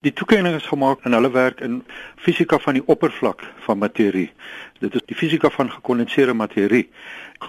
Die toekenning is gemaak in hulle werk in fisika van die oppervlak van materie. Dit is die fisika van gekondenseerde materie.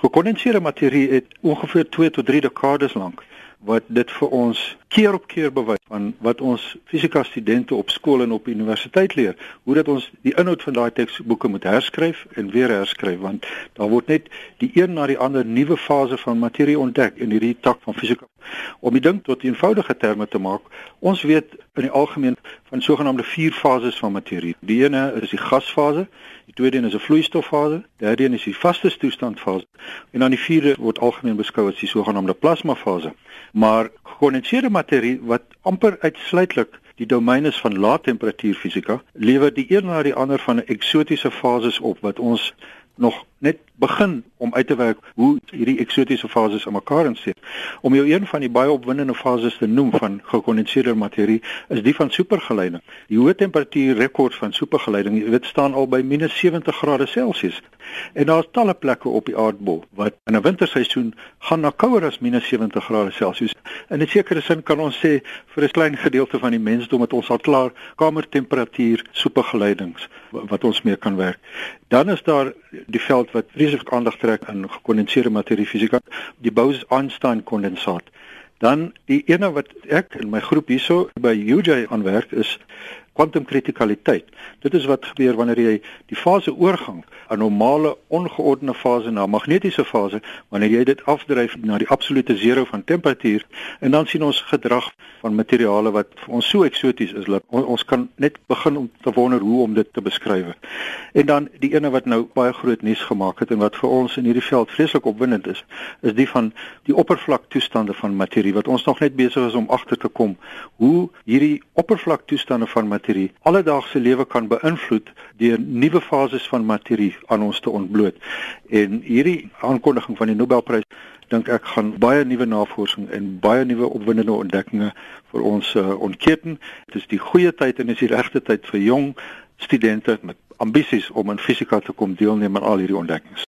Gekondenseerde materie het ongeveer 2 tot 3 dekades lank wat dit vir ons keer op keer bewys van wat ons fisika studente op skool en op universiteit leer, hoe dat ons die inhoud van daai teksboeke moet herskryf en weer herskryf want daar word net die een na die ander nuwe fase van materie ontdek in hierdie tak van fisika. Om die ding tot eenvoudige terme te maak, ons weet in die algemeen van sogenaamde vier fases van materie. Die ene is die gasfase, die tweede een is 'n vloeistoffase, die derde een is die vaste toestandfase en dan die vierde word algemeen beskou as die sogenaamde plasmafase. Maar gekondenseerde materie wat amper uitsluitlik die domein is van lae temperatuur fisika, lewer die een na die ander van eksotiese fases op wat ons nog net begin om uit te werk hoe hierdie eksotiese fases aan mekaar insit. Om jou een van die baie opwindende fases te noem van gekondenseerde materie is die van supergeleiding. Die hoë temperatuur rekord van supergeleiding, jy weet staan al by -70 grade Celsius. En daar's talle plekke op die aardbol wat in 'n winterseisoen gaan na kouer as -70 grade Celsius. In 'n sekere sin kan ons sê vir 'n klein gedeelte van die mensdom het ons al klaar kamertemperatuur supergeleidings wat ons mee kan werk. Dan is daar die veld wat vreeslik aandag trek in gekondenseerde materie fisika, die Bose-Einstein kondensaat. Dan die ene wat ek in my groep hierso by UJ aanwerk is kwantumkritikaliteit. Dit is wat gebeur wanneer jy die fase oorgang, 'n normale ongeordende fase na magnetiese fase, wanneer jy dit afdryf na die absolute zero van temperatuur en dan sien ons gedrag van materiale wat vir ons so eksoties is dat ons kan net begin om te wonder hoe om dit te beskryf. En dan die ene wat nou baie groot nuus gemaak het en wat vir ons in hierdie veld vreeslik opwindend is, is die van die oppervlaktoestande van materie wat ons nog net besig is om agter te kom hoe hierdie oppervlaktoestande van materie materie alledaagse lewe kan beïnvloed deur nuwe fases van materie aan ons te ontbloot. En hierdie aankondiging van die Nobelprys dink ek gaan baie nuwe navorsing en baie nuwe opwindende ontdekkings vir ons uh, ontketen. Dit is die goeie tyd en is die regte tyd vir jong studente met ambisies om in fisika te kom deelneem aan al hierdie ontdekkings.